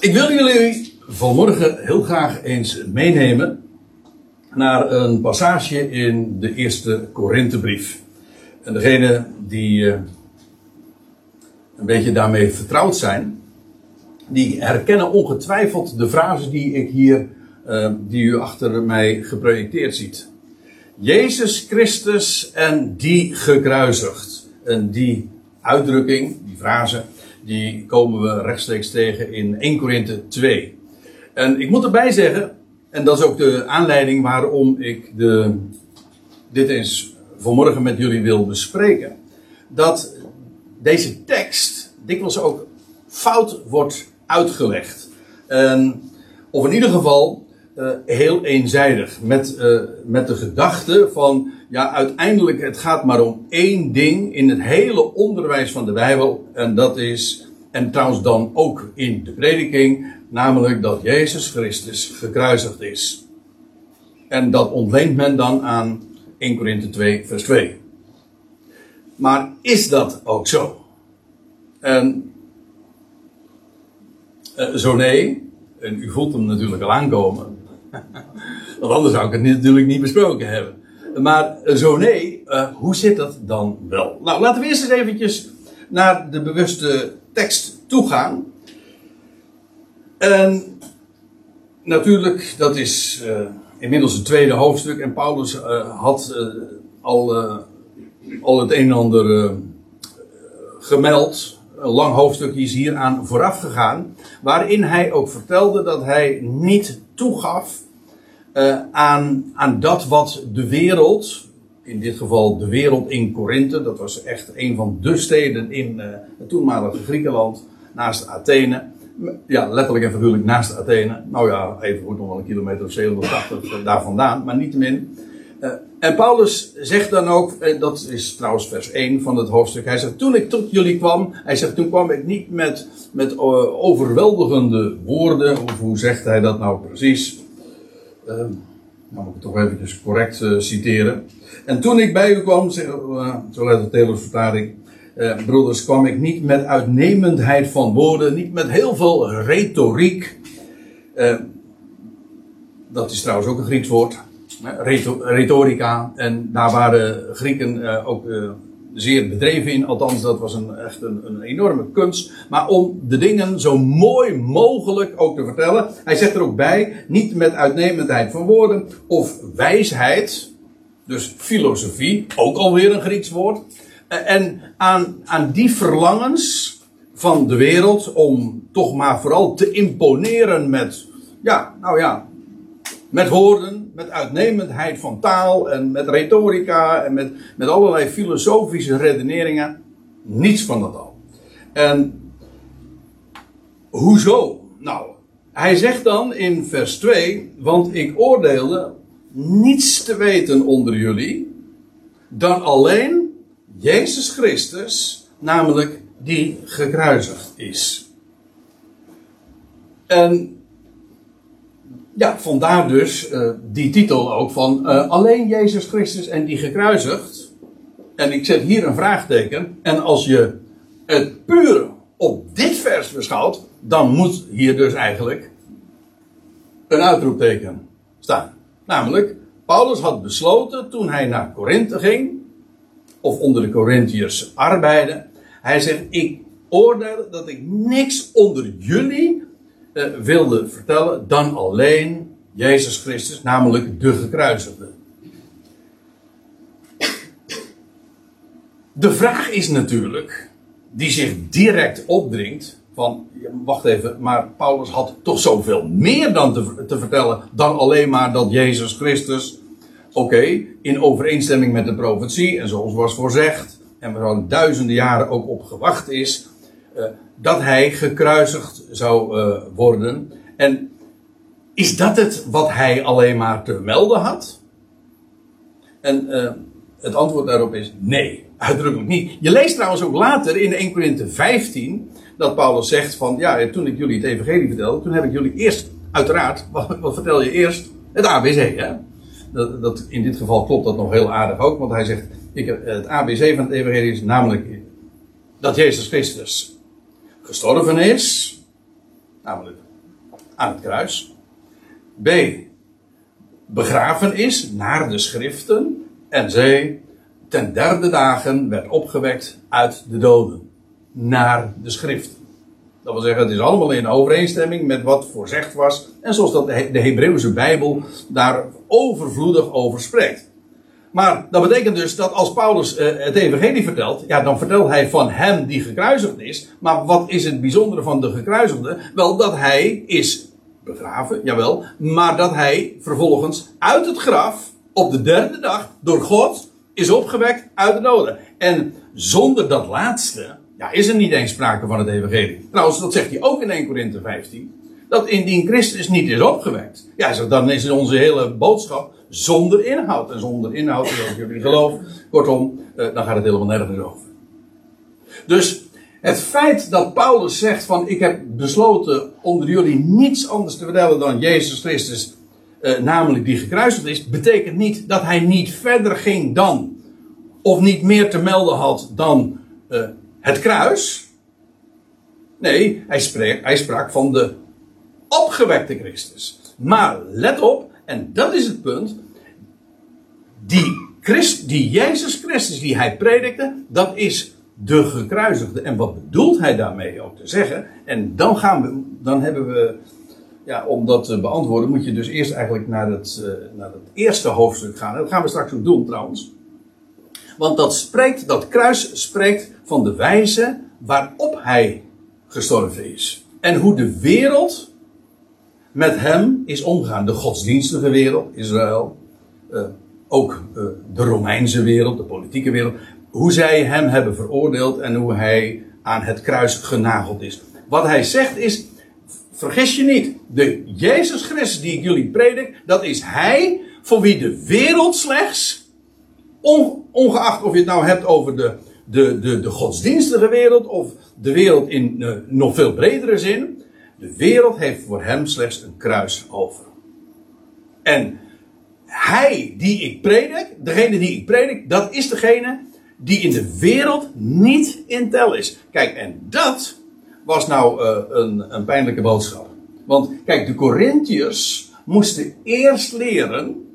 Ik wil jullie vanmorgen heel graag eens meenemen naar een passage in de eerste Korinthebrief. En degene die uh, een beetje daarmee vertrouwd zijn, die herkennen ongetwijfeld de frase die ik hier, uh, die u achter mij geprojecteerd ziet. Jezus Christus en die gekruisigd. En die uitdrukking, die frase, die komen we rechtstreeks tegen in 1 Korinthe 2. En ik moet erbij zeggen, en dat is ook de aanleiding waarom ik de, dit eens vanmorgen met jullie wil bespreken, dat deze tekst dikwijls ook fout wordt uitgelegd. Of in ieder geval uh, heel eenzijdig. Met, uh, met de gedachte van, ja, uiteindelijk het gaat maar om één ding in het hele onderwijs van de Bijbel. En dat is, en trouwens dan ook in de prediking, namelijk dat Jezus Christus gekruisigd is. En dat ontleent men dan aan 1 Korinthe 2, vers 2. Maar is dat ook zo? En uh, zo nee, en u voelt hem natuurlijk al aankomen. Want anders zou ik het natuurlijk niet besproken hebben. Maar zo nee, uh, hoe zit dat dan wel? Nou, laten we eerst eens eventjes naar de bewuste tekst toe gaan. En natuurlijk, dat is uh, inmiddels het tweede hoofdstuk. En Paulus had al, al het een en ander gemeld. Een lang hoofdstuk is hier aan vooraf gegaan. Waarin hij ook vertelde dat hij niet toegaf uh, aan, aan dat wat de wereld, in dit geval de wereld in Korinthe, dat was echt een van de steden in uh, het toenmalige Griekenland, naast Athene. Ja, letterlijk en figuurlijk naast Athene. Nou ja, even goed nog wel een kilometer of 780 daar vandaan, maar niettemin. Uh, en Paulus zegt dan ook, en dat is trouwens vers 1 van het hoofdstuk, hij zegt, toen ik tot jullie kwam, hij zegt, toen kwam ik niet met, met uh, overweldigende woorden, of hoe zegt hij dat nou precies? Uh, nou moet ik toch eventjes correct uh, citeren. En toen ik bij u kwam, uh, zo luidt de uh, broeders, kwam ik niet met uitnemendheid van woorden, niet met heel veel retoriek. dat is trouwens ook een Grieks woord, retorica. En daar waren Grieken ook zeer bedreven in. Althans, dat was een, echt een, een, enorme kunst. Maar om de dingen zo mooi mogelijk ook te vertellen. Hij zegt er ook bij, niet met uitnemendheid van woorden of wijsheid. Dus filosofie, ook alweer een Grieks woord. En aan, aan die verlangens van de wereld om toch maar vooral te imponeren met, ja, nou ja, met woorden, met uitnemendheid van taal en met retorica en met, met allerlei filosofische redeneringen. Niets van dat al. En hoezo? Nou, hij zegt dan in vers 2: Want ik oordeelde niets te weten onder jullie dan alleen Jezus Christus, namelijk die gekruisigd is. En ja, vandaar dus uh, die titel ook van uh, alleen Jezus Christus en die gekruisigd. En ik zet hier een vraagteken. En als je het puur op dit vers beschouwt, dan moet hier dus eigenlijk een uitroepteken staan. Namelijk, Paulus had besloten toen hij naar Korinthe ging, of onder de Corinthiërs arbeidde, hij zegt: Ik oordeel dat ik niks onder jullie uh, wilde vertellen dan alleen Jezus Christus, namelijk de gekruisigde. De vraag is natuurlijk, die zich direct opdringt, van, wacht even, maar Paulus had toch zoveel meer dan te, te vertellen dan alleen maar dat Jezus Christus, oké, in overeenstemming met de profetie en zoals was voorzegd, en waar al duizenden jaren ook op gewacht is, uh, dat hij gekruisigd zou uh, worden. En is dat het wat hij alleen maar te melden had? En uh, het antwoord daarop is nee, uitdrukkelijk niet. Je leest trouwens ook later in 1 Korinthe 15 dat Paulus zegt van ja, toen ik jullie het evangelie vertelde, toen heb ik jullie eerst, uiteraard, wat, wat vertel je eerst? Het ABC, hè? Dat, dat, in dit geval klopt dat nog heel aardig ook, want hij zegt, ik, het ABC van het evangelie is namelijk dat Jezus Christus gestorven is. Namelijk aan het kruis. B. Begraven is naar de schriften. En C. Ten derde dagen werd opgewekt uit de doden. Naar de schriften. Dat wil zeggen, het is allemaal in overeenstemming met wat voorzegd was. En zoals dat de Hebreeuwse Bijbel daar overvloedig over spreekt. Maar dat betekent dus dat als Paulus uh, het evangelie vertelt, ja, dan vertelt hij van hem die gekruisigd is. Maar wat is het bijzondere van de gekruisigde? Wel, dat hij is begraven, jawel, maar dat hij vervolgens uit het graf op de derde dag door God is opgewekt uit de doden. En zonder dat laatste, ja, is er niet eens sprake van het evangelie. Trouwens, dat zegt hij ook in 1 Korinthe 15. Dat indien Christus niet is opgewekt, ja, dan is onze hele boodschap zonder inhoud. En zonder inhoud, als jullie geloof, kortom, eh, dan gaat het helemaal nergens over. Dus het feit dat Paulus zegt van ik heb besloten onder jullie niets anders te vertellen dan Jezus Christus, eh, namelijk die gekruisigd is, betekent niet dat hij niet verder ging dan, of niet meer te melden had dan eh, het kruis. Nee, hij, hij sprak van de opgewekte Christus. Maar let op, en dat is het punt. Die, Christ, die Jezus Christus die hij predikte, dat is de gekruisigde. En wat bedoelt hij daarmee ook te zeggen? En dan gaan we, dan hebben we, ja, om dat te beantwoorden, moet je dus eerst eigenlijk naar het, uh, naar het eerste hoofdstuk gaan. Dat gaan we straks ook doen trouwens. Want dat spreekt, dat kruis spreekt van de wijze waarop hij gestorven is. En hoe de wereld met hem is omgegaan. De godsdienstige wereld, Israël. Uh, ook uh, de Romeinse wereld, de politieke wereld. Hoe zij hem hebben veroordeeld en hoe hij aan het kruis genageld is. Wat hij zegt is, vergis je niet, de Jezus Christus die ik jullie predik, dat is hij voor wie de wereld slechts, ongeacht of je het nou hebt over de, de, de, de godsdienstige wereld of de wereld in uh, nog veel bredere zin, de wereld heeft voor hem slechts een kruis over. En hij die ik predik, degene die ik predik, dat is degene die in de wereld niet in tel is. Kijk, en dat was nou uh, een, een pijnlijke boodschap. Want kijk, de Corinthiërs moesten eerst leren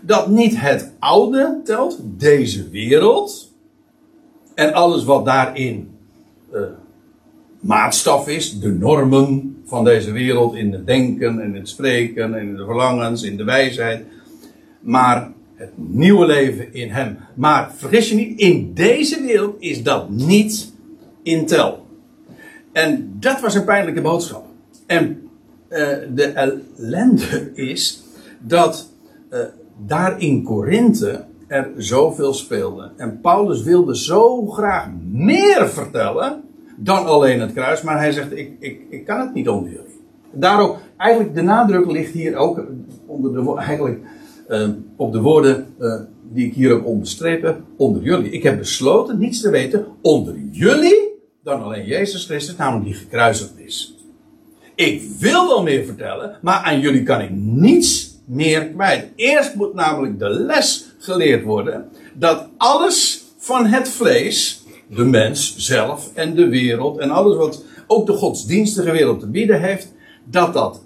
dat niet het oude telt, deze wereld, en alles wat daarin uh, maatstaf is, de normen van deze wereld in het denken en het spreken en in de verlangens, in de wijsheid. Maar het nieuwe leven in hem. Maar vergis je niet, in deze wereld is dat niet in tel. En dat was een pijnlijke boodschap. En uh, de ellende is dat uh, daar in Korinthe er zoveel speelde. En Paulus wilde zo graag meer vertellen dan alleen het kruis. Maar hij zegt, ik, ik, ik kan het niet onder jullie. Daarom, eigenlijk de nadruk ligt hier ook onder de, eigenlijk, uh, op de woorden uh, die ik hier heb onderstrepen. Onder jullie. Ik heb besloten niets te weten onder jullie dan alleen Jezus Christus, namelijk die gekruisigd is. Ik wil wel meer vertellen, maar aan jullie kan ik niets meer kwijt. Eerst moet namelijk de les geleerd worden dat alles van het vlees de mens zelf en de wereld en alles wat ook de godsdienstige wereld te bieden heeft, dat dat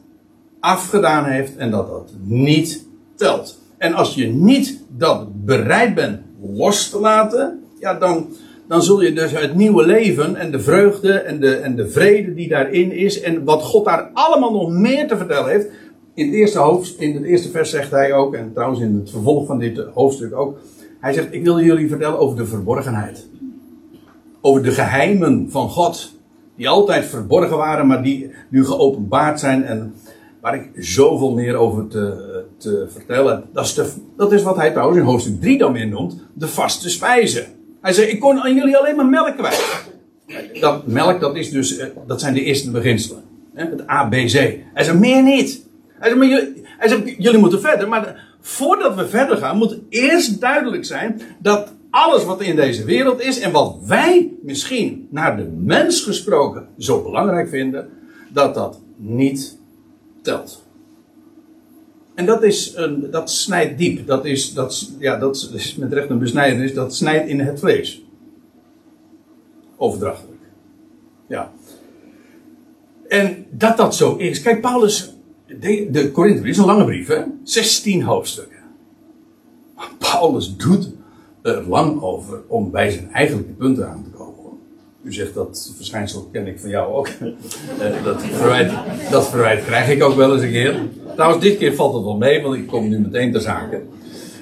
afgedaan heeft en dat dat niet telt. En als je niet dat bereid bent los te laten, ja, dan, dan zul je dus het nieuwe leven en de vreugde en de, en de vrede die daarin is en wat God daar allemaal nog meer te vertellen heeft. In het eerste hoofd, in het eerste vers zegt hij ook, en trouwens in het vervolg van dit hoofdstuk ook, hij zegt, ik wil jullie vertellen over de verborgenheid over de geheimen van God. Die altijd verborgen waren, maar die nu geopenbaard zijn. En waar ik zoveel meer over te, te vertellen. Dat is, de, dat is wat hij trouwens in hoofdstuk 3 dan weer noemt. De vaste spijzen. Hij zei, ik kon aan jullie alleen maar melk kwijt. Dat melk, dat, is dus, eh, dat zijn de eerste beginselen. Het ABC. Hij zei, meer niet. Hij zei, maar jullie, hij zei, jullie moeten verder. Maar voordat we verder gaan, moet eerst duidelijk zijn dat alles wat in deze wereld is en wat wij misschien naar de mens gesproken zo belangrijk vinden, dat dat niet telt. En dat, is een, dat snijdt diep. Dat is, dat, ja, dat is met recht een besnijdenis. Dat snijdt in het vlees. Overdrachtelijk. Ja. En dat dat zo is. Kijk, Paulus, de, de Korinthebrief is een lange brief, hè? 16 hoofdstukken. Paulus doet er lang over om bij zijn eigenlijke punten aan te komen. U zegt dat verschijnsel ken ik van jou ook. Eh, dat, verwijt, dat krijg ik ook wel eens een keer. Trouwens, dit keer valt het wel mee, want ik kom nu meteen ter zake.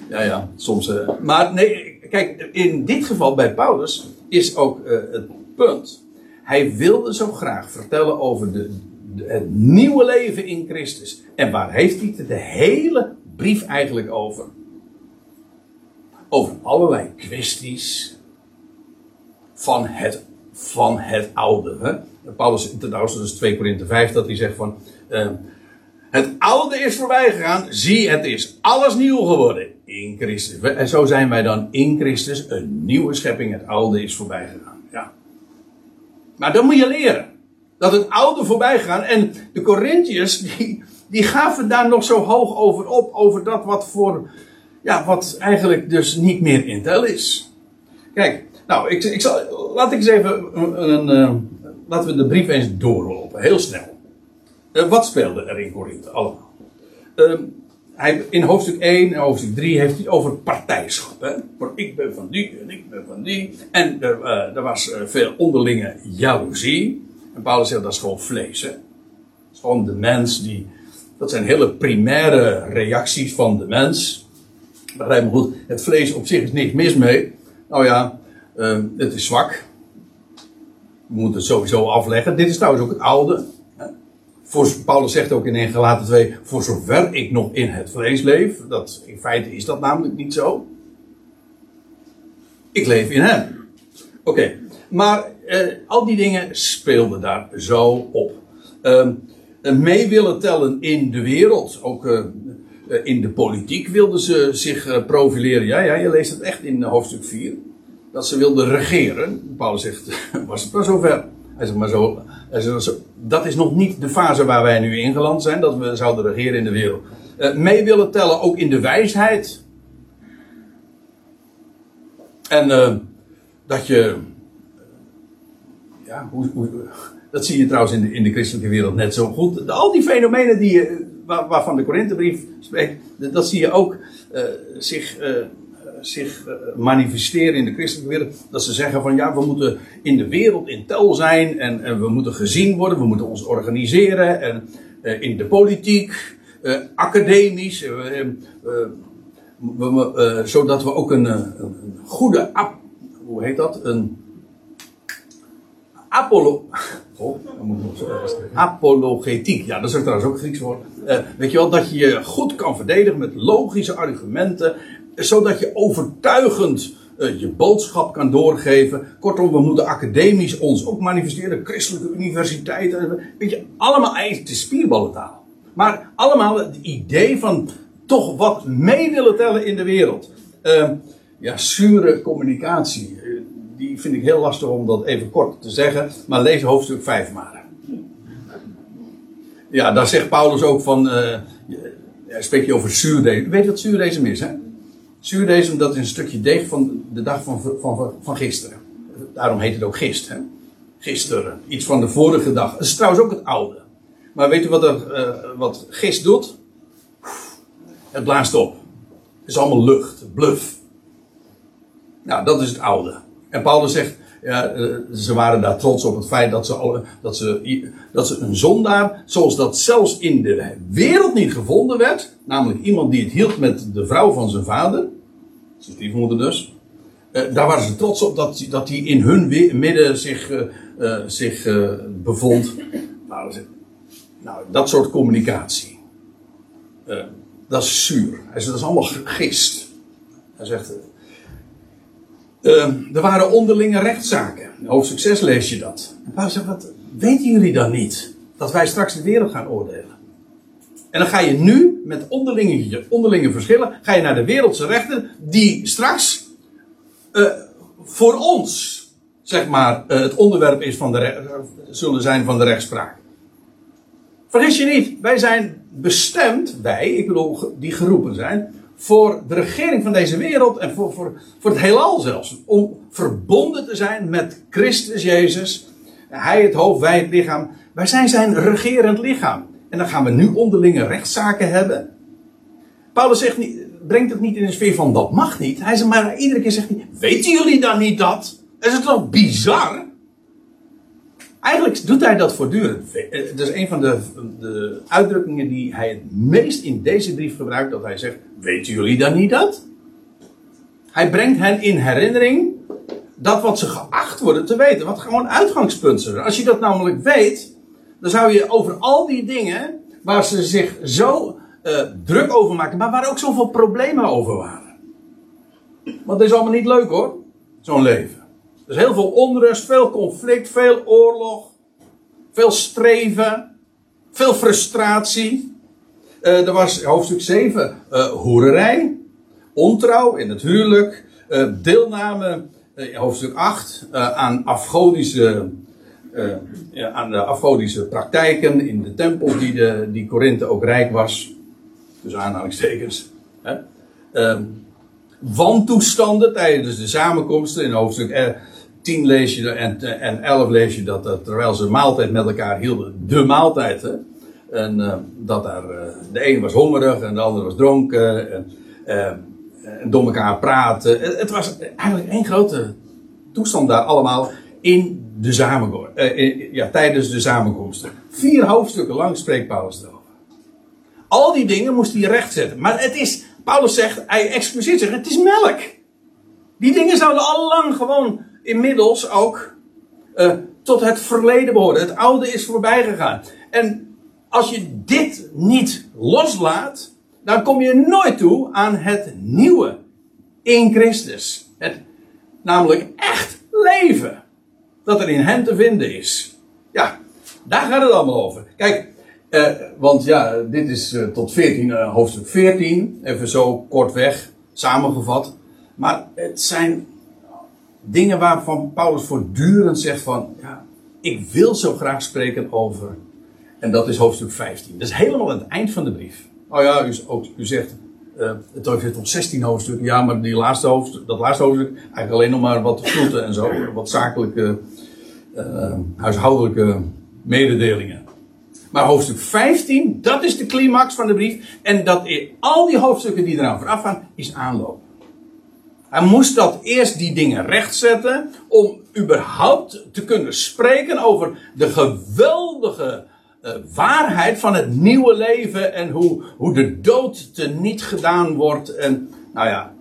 Ja, ja, soms. Uh, maar nee, kijk, in dit geval bij Paulus is ook uh, het punt. Hij wilde zo graag vertellen over de, de, het nieuwe leven in Christus. En waar heeft hij het de hele brief eigenlijk over? Over allerlei kwesties van het, van het oude. Hè? Paulus, trouwens, dat is 2 Korinthe 5, dat hij zegt van. Uh, het oude is voorbij gegaan. Zie, het is alles nieuw geworden in Christus. En zo zijn wij dan in Christus een nieuwe schepping. Het oude is voorbij gegaan. Ja. Maar dan moet je leren. Dat het oude voorbij gegaan. En de Corinthiërs, die, die gaven daar nog zo hoog over op. Over dat wat voor, ja, wat eigenlijk dus niet meer in tel is. Kijk, nou, ik, ik zal, laat ik eens even een, een, een laten we de brief eens doorlopen. Heel snel. Uh, wat speelde er in Korinthe allemaal? Uh, hij, in hoofdstuk 1 en hoofdstuk 3 heeft hij over partijschap. Hè? Maar ik ben van die en ik ben van die. En er, uh, er was veel onderlinge jaloezie. En Paulus zegt dat is gewoon vlees. Hè? Dat is gewoon de mens die. Dat zijn hele primaire reacties van de mens. Begrijp me goed, het vlees op zich is niks mis mee. Nou ja, het is zwak. We moeten het sowieso afleggen. Dit is trouwens ook het oude. Voor, Paulus zegt ook in 1 Galaten 2, voor zover ik nog in het vlees leef, dat, in feite is dat namelijk niet zo. Ik leef in hem. Oké, maar eh, al die dingen speelden daar zo op. Uh, mee willen tellen in de wereld, ook uh, in de politiek wilden ze zich uh, profileren. Ja, ja, je leest het echt in hoofdstuk 4. Dat ze wilden regeren. Paulus zegt, was het maar zover. Hij zegt maar zo, dat is nog niet de fase waar wij nu ingeland zijn, dat we zouden regeren in de wereld. Uh, mee willen tellen ook in de wijsheid. En dat je. Ja, hoe, hoe, dat zie je trouwens in de, in de christelijke wereld net zo goed. Al die fenomenen die je, waar, waarvan de Korinthebrief spreekt, dat zie je ook uh, zich zich eh, manifesteren in de christelijke wereld. Dat ze zeggen van ja, we moeten in de wereld in tel zijn en, en we moeten gezien worden, we moeten ons organiseren en in de politiek, academisch, we, zodat we ook een, een goede, hoe heet dat, een apolo, apologetiek, ja dat is trouwens ook Grieks woord. weet je wel, dat je je goed kan verdedigen met logische argumenten zodat je overtuigend uh, je boodschap kan doorgeven. Kortom, we moeten academisch ons ook manifesteren. Christelijke universiteiten. Weet je, allemaal eigenlijk de spierballentaal. Maar allemaal het idee van toch wat mee willen tellen in de wereld. Uh, ja, zure communicatie. Die vind ik heel lastig om dat even kort te zeggen. Maar lees hoofdstuk 5 maar. Ja, daar zegt Paulus ook van. Uh, spreek je over zuurdezen. Weet je wat zuurdezen is, hè? Zuurdesem, dat is een stukje deeg van de dag van, van, van gisteren. Daarom heet het ook gist. Hè? Gisteren. Iets van de vorige dag. Dat is trouwens ook het oude. Maar weet u wat, er, uh, wat gist doet? Het blaast op. Het is allemaal lucht, bluff. Nou, dat is het oude. En Paulus zegt, ja, uh, ze waren daar trots op het feit dat ze, dat, ze, dat ze een zondaar, zoals dat zelfs in de wereld niet gevonden werd, namelijk iemand die het hield met de vrouw van zijn vader, zijn stiefmoeder dus, uh, daar waren ze trots op dat, dat hij in hun midden zich, uh, zich bevond. Nou, nou, dat soort communicatie. dat is zuur. Hij zegt, dat is allemaal gist. Hij zegt, uh, er waren onderlinge rechtszaken. In 6 lees je dat. En Paulus zegt, wat weten jullie dan niet? Dat wij straks de wereld gaan oordelen. En dan ga je nu met onderlinge, onderlinge verschillen, ga je naar de wereldse rechten, die straks uh, voor ons, zeg maar, uh, het onderwerp is van de, zullen zijn van de rechtspraak. Vergis je niet, wij zijn bestemd, wij, ik bedoel, die geroepen zijn, voor de regering van deze wereld en voor, voor, voor het heelal zelfs. Om verbonden te zijn met Christus Jezus. Hij het hoofd, wij het lichaam. wij zijn zijn regerend lichaam. En dan gaan we nu onderlinge rechtszaken hebben. Paulus zegt niet, brengt het niet in een sfeer van dat mag niet. Hij zegt maar iedere keer zegt hij, weten jullie dan niet dat? Is het toch bizar? Eigenlijk doet hij dat voortdurend. Het is een van de, de uitdrukkingen die hij het meest in deze brief gebruikt. Dat hij zegt, weten jullie dan niet dat? Hij brengt hen in herinnering dat wat ze geacht worden te weten. Wat gewoon uitgangspunten zijn. Als je dat namelijk weet, dan zou je over al die dingen waar ze zich zo uh, druk over maken, maar waar ook zoveel problemen over waren. Want het is allemaal niet leuk hoor, zo'n leven. Is heel veel onrust, veel conflict, veel oorlog, veel streven, veel frustratie. Uh, er was hoofdstuk 7 uh, hoererij, ontrouw in het huwelijk, uh, deelname hoofdstuk 8 aan afgodische ja, aan de afgodische praktijken in de tempel die, de, die Korinthe ook rijk was. Dus aanhalingstekens. Hè? Uh, wantoestanden tijdens de samenkomsten in hoofdstuk 10 lees je en, en 11 lees je dat, dat terwijl ze maaltijd met elkaar hielden, de maaltijd. En uh, dat daar, uh, de een was hongerig en de ander was dronken. En, uh, en door elkaar praten. Het, het, was eigenlijk één grote toestand daar allemaal in de samenkomst. ja, tijdens de samenkomsten. Vier hoofdstukken lang spreekt Paulus erover. Al die dingen moest hij rechtzetten. Maar het is, Paulus zegt, hij excuseert zich, het is melk. Die dingen zouden al lang gewoon inmiddels ook uh, tot het verleden behoren. Het oude is voorbij gegaan. En als je dit niet loslaat, dan kom je nooit toe aan het nieuwe in Christus. Het, namelijk echt leven. Dat er in hem te vinden is. Ja, daar gaat het allemaal over. Kijk, uh, want ja, dit is uh, tot 14, uh, hoofdstuk 14. Even zo kortweg samengevat. Maar het zijn dingen waarvan Paulus voortdurend zegt van, ja, ik wil zo graag spreken over. En dat is hoofdstuk 15. Dat is helemaal het eind van de brief. Oh ja, u, ook, u zegt, uh, het heeft om 16 hoofdstukken. Ja, maar die laatste hoofdstuk, dat laatste hoofdstuk, eigenlijk alleen nog maar wat groeten en zo. Wat zakelijke, uh, huishoudelijke mededelingen. Maar hoofdstuk 15, dat is de climax van de brief. En dat in al die hoofdstukken die eraan vooraf gaan, is aanloop. Hij moest dat eerst die dingen rechtzetten om überhaupt te kunnen spreken over de geweldige uh, waarheid van het nieuwe leven en hoe, hoe de dood teniet gedaan wordt. En nou ja,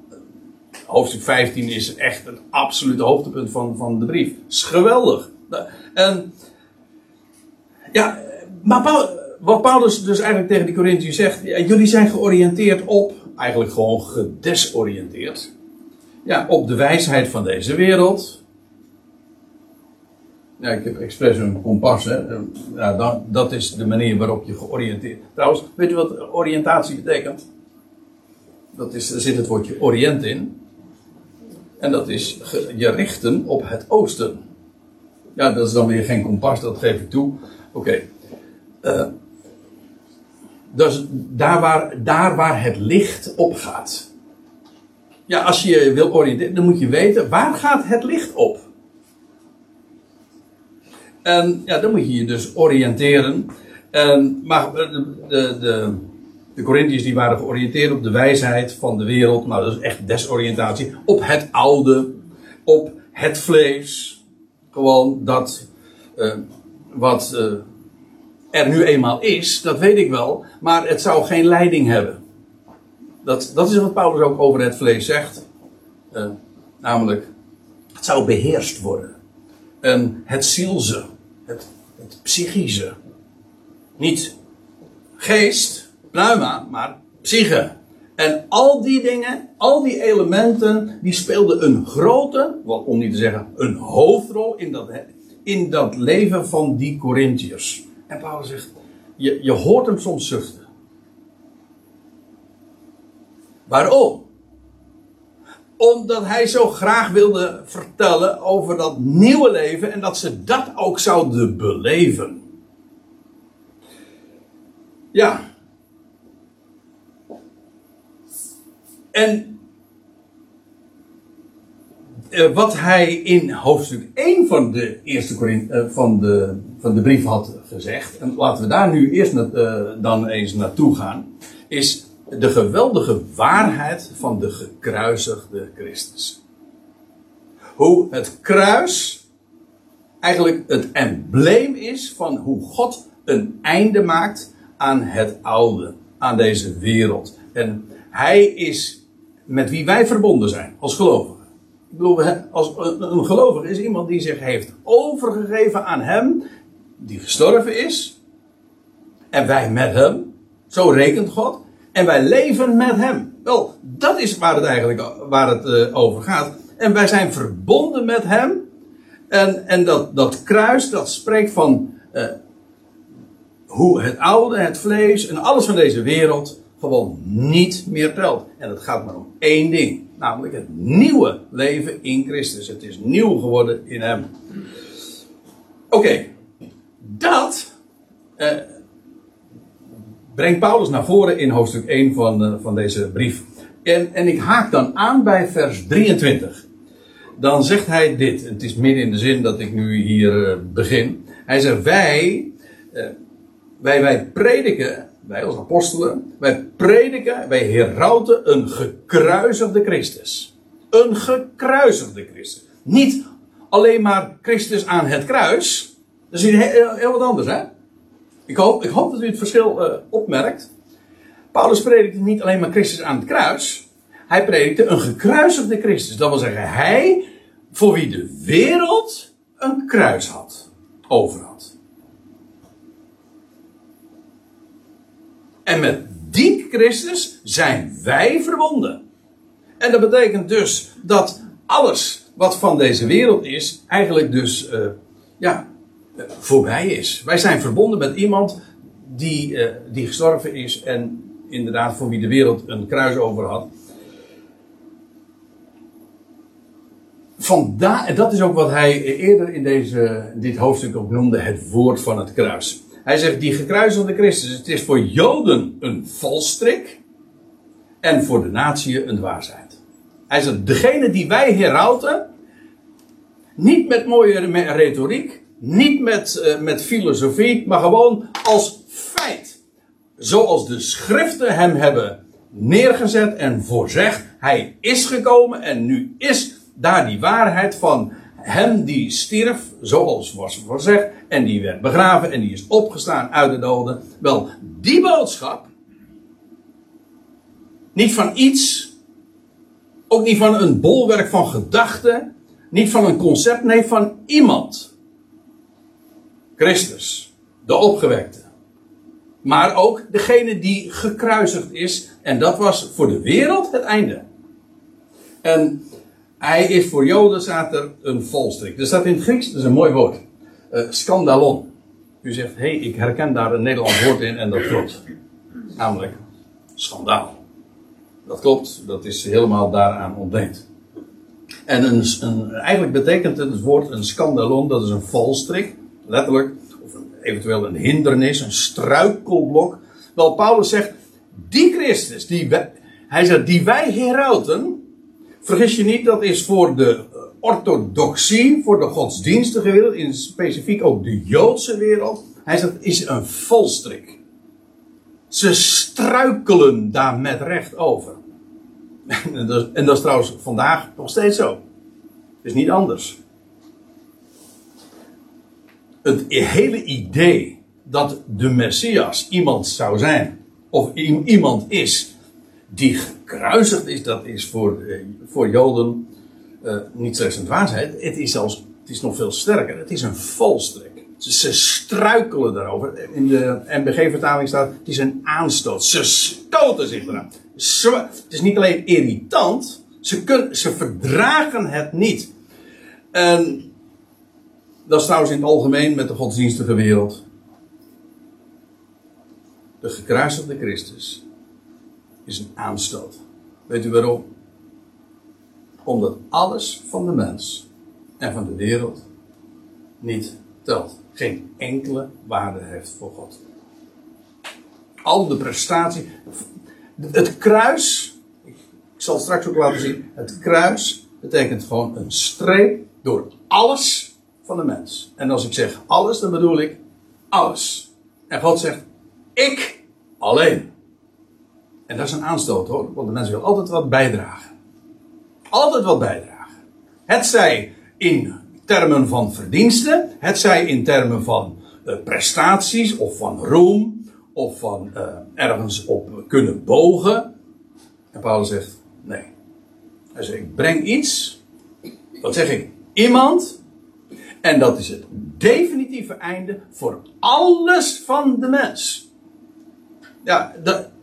hoofdstuk 15 is echt een absolute hoogtepunt van, van de brief. is geweldig. En ja, maar wat Paulus dus eigenlijk tegen die Corinthiërs zegt, jullie zijn georiënteerd op, eigenlijk gewoon gedesoriënteerd ja, op de wijsheid van deze wereld. Ja, ik heb expres een kompas, hè. Ja, dan, dat is de manier waarop je georiënteerd. Trouwens, weet u wat oriëntatie betekent? Dat is, er zit het woordje oriënt in. En dat is je richten op het oosten. Ja, dat is dan weer geen kompas, dat geef ik toe. Oké. Okay. Uh, dus daar waar, daar waar het licht op gaat ja, als je je wil oriënteren, dan moet je weten waar gaat het licht op. En ja, dan moet je je dus oriënteren. En, maar de, de, de, de Corinthiërs die waren georiënteerd op de wijsheid van de wereld. Nou, dat is echt desoriëntatie. Op het oude, op het vlees. Gewoon dat uh, wat uh, er nu eenmaal is, dat weet ik wel. Maar het zou geen leiding hebben. Dat, dat is wat Paulus ook over het vlees zegt. Uh, namelijk, het zou beheerst worden. En het zielse, het, het psychische. Niet geest, pneuma, maar psyche. En al die dingen, al die elementen, die speelden een grote, om niet te zeggen een hoofdrol in dat, in dat leven van die Corinthiërs. En Paulus zegt, je, je hoort hem soms zuchten. Waarom? Omdat hij zo graag wilde vertellen over dat nieuwe leven en dat ze dat ook zouden beleven. Ja. En eh, wat hij in hoofdstuk 1 van de eerste eh, van de van de brief had gezegd, en laten we daar nu eerst uh, dan eens naartoe gaan, is de geweldige waarheid van de gekruisigde Christus. Hoe het kruis eigenlijk het embleem is van hoe God een einde maakt aan het oude, aan deze wereld. En hij is met wie wij verbonden zijn als gelovigen. Ik bedoel, als een gelovige is iemand die zich heeft overgegeven aan hem, die gestorven is. En wij met hem. Zo rekent God. En wij leven met hem. Wel, dat is waar het eigenlijk waar het, uh, over gaat. En wij zijn verbonden met hem. En, en dat, dat kruis, dat spreekt van uh, hoe het oude, het vlees en alles van deze wereld gewoon niet meer telt. En het gaat maar om één ding. Namelijk het nieuwe leven in Christus. Het is nieuw geworden in Hem. Oké, dat eh, brengt Paulus naar voren in hoofdstuk 1 van, uh, van deze brief. En, en ik haak dan aan bij vers 23. Dan zegt hij dit. Het is midden in de zin dat ik nu hier uh, begin. Hij zegt: Wij, wij, wij prediken wij als apostelen, wij prediken, wij herauten een gekruisigde Christus. Een gekruisigde Christus. Niet alleen maar Christus aan het kruis. Dat is heel, heel wat anders, hè? Ik hoop, ik hoop dat u het verschil uh, opmerkt. Paulus predikte niet alleen maar Christus aan het kruis. Hij predikte een gekruisigde Christus. Dat wil zeggen, hij voor wie de wereld een kruis had. Over had. En met die Christus zijn wij verbonden. En dat betekent dus dat alles wat van deze wereld is, eigenlijk dus uh, ja, voorbij is. Wij zijn verbonden met iemand die, uh, die gestorven is en inderdaad voor wie de wereld een kruis over had. Vandaar, dat is ook wat hij eerder in deze, dit hoofdstuk ook noemde, het woord van het kruis. Hij zegt, die gekruisigde Christus, het is voor Joden een valstrik en voor de natie een dwaasheid. Hij zegt, degene die wij herauten, niet met mooie retoriek, niet met, uh, met filosofie, maar gewoon als feit. Zoals de schriften hem hebben neergezet en voorzegd, hij is gekomen en nu is daar die waarheid van hem die stierf, zoals was voorzegd, en die werd begraven en die is opgestaan uit de doden. Wel, die boodschap, niet van iets, ook niet van een bolwerk van gedachten, niet van een concept, nee, van iemand. Christus, de opgewekte. Maar ook degene die gekruisigd is, en dat was voor de wereld het einde. En hij is voor Joden, staat er een volstrik. Dat staat in Grieks, dat is een mooi woord. Uh, scandalon. U zegt, hé, hey, ik herken daar een Nederlands woord in en dat klopt. Namelijk, schandaal. Dat klopt, dat is helemaal daaraan ontleend. En een, een, eigenlijk betekent het woord een scandalon, dat is een valstrik, letterlijk, of eventueel een hindernis, een struikelblok. Wel, Paulus zegt, die Christus, die wij, hij zegt, die wij herauten, Vergis je niet, dat is voor de orthodoxie, voor de godsdienstige wereld, in specifiek ook de Joodse wereld. Hij zegt, is een volstrik. Ze struikelen daar met recht over. En dat, is, en dat is trouwens vandaag nog steeds zo. Het is niet anders. Het hele idee dat de Messias iemand zou zijn, of iemand is die gekruisigd is, dat is voor, eh, voor Joden uh, niet slechts een dwaasheid. Het is zelfs, het is nog veel sterker. Het is een valstrik. Ze, struikelen daarover. In de MBG-vertaling staat, het is een aanstoot. Ze stoten zich eraan. het is niet alleen irritant, ze, kun, ze verdragen het niet. En dat is trouwens in het algemeen met de godsdienstige wereld. De gekruisigde Christus is een aanstoot. Weet u waarom? Omdat alles van de mens en van de wereld niet telt. Geen enkele waarde heeft voor God. Al de prestatie. Het kruis. Ik zal het straks ook laten zien. Het kruis betekent gewoon een streep door alles van de mens. En als ik zeg alles, dan bedoel ik alles. En God zegt, ik alleen. En dat is een aanstoot hoor, want de mens wil altijd wat bijdragen. Altijd wat bijdragen. Het zij in termen van verdiensten, het zij in termen van uh, prestaties of van roem of van uh, ergens op kunnen bogen. En Paulus zegt: nee. Hij zegt: ik breng iets. Wat zeg ik? Iemand. En dat is het definitieve einde voor alles van de mens. Ja,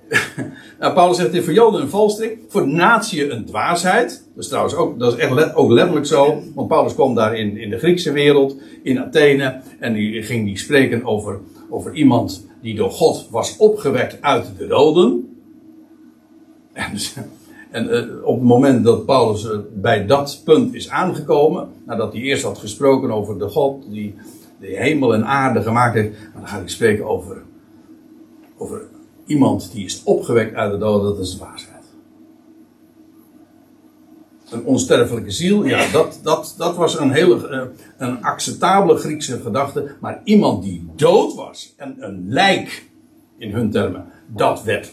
nou, Paulus zegt dit voor Joden een valstrik, voor de natie een dwaasheid. Dat is trouwens ook, dat is echt ook letterlijk zo, want Paulus kwam daar in, in de Griekse wereld, in Athene, en die ging die spreken over, over iemand die door God was opgewekt uit de doden. En, dus, en uh, op het moment dat Paulus uh, bij dat punt is aangekomen, nadat hij eerst had gesproken over de God die de hemel en aarde gemaakt heeft, dan gaat hij spreken over, over iemand die is opgewekt uit de dood, dat is waarheid. Een onsterfelijke ziel, ja, dat, dat, dat was een hele eh, een acceptabele Griekse gedachte. Maar iemand die dood was, en een lijk in hun termen, dat werd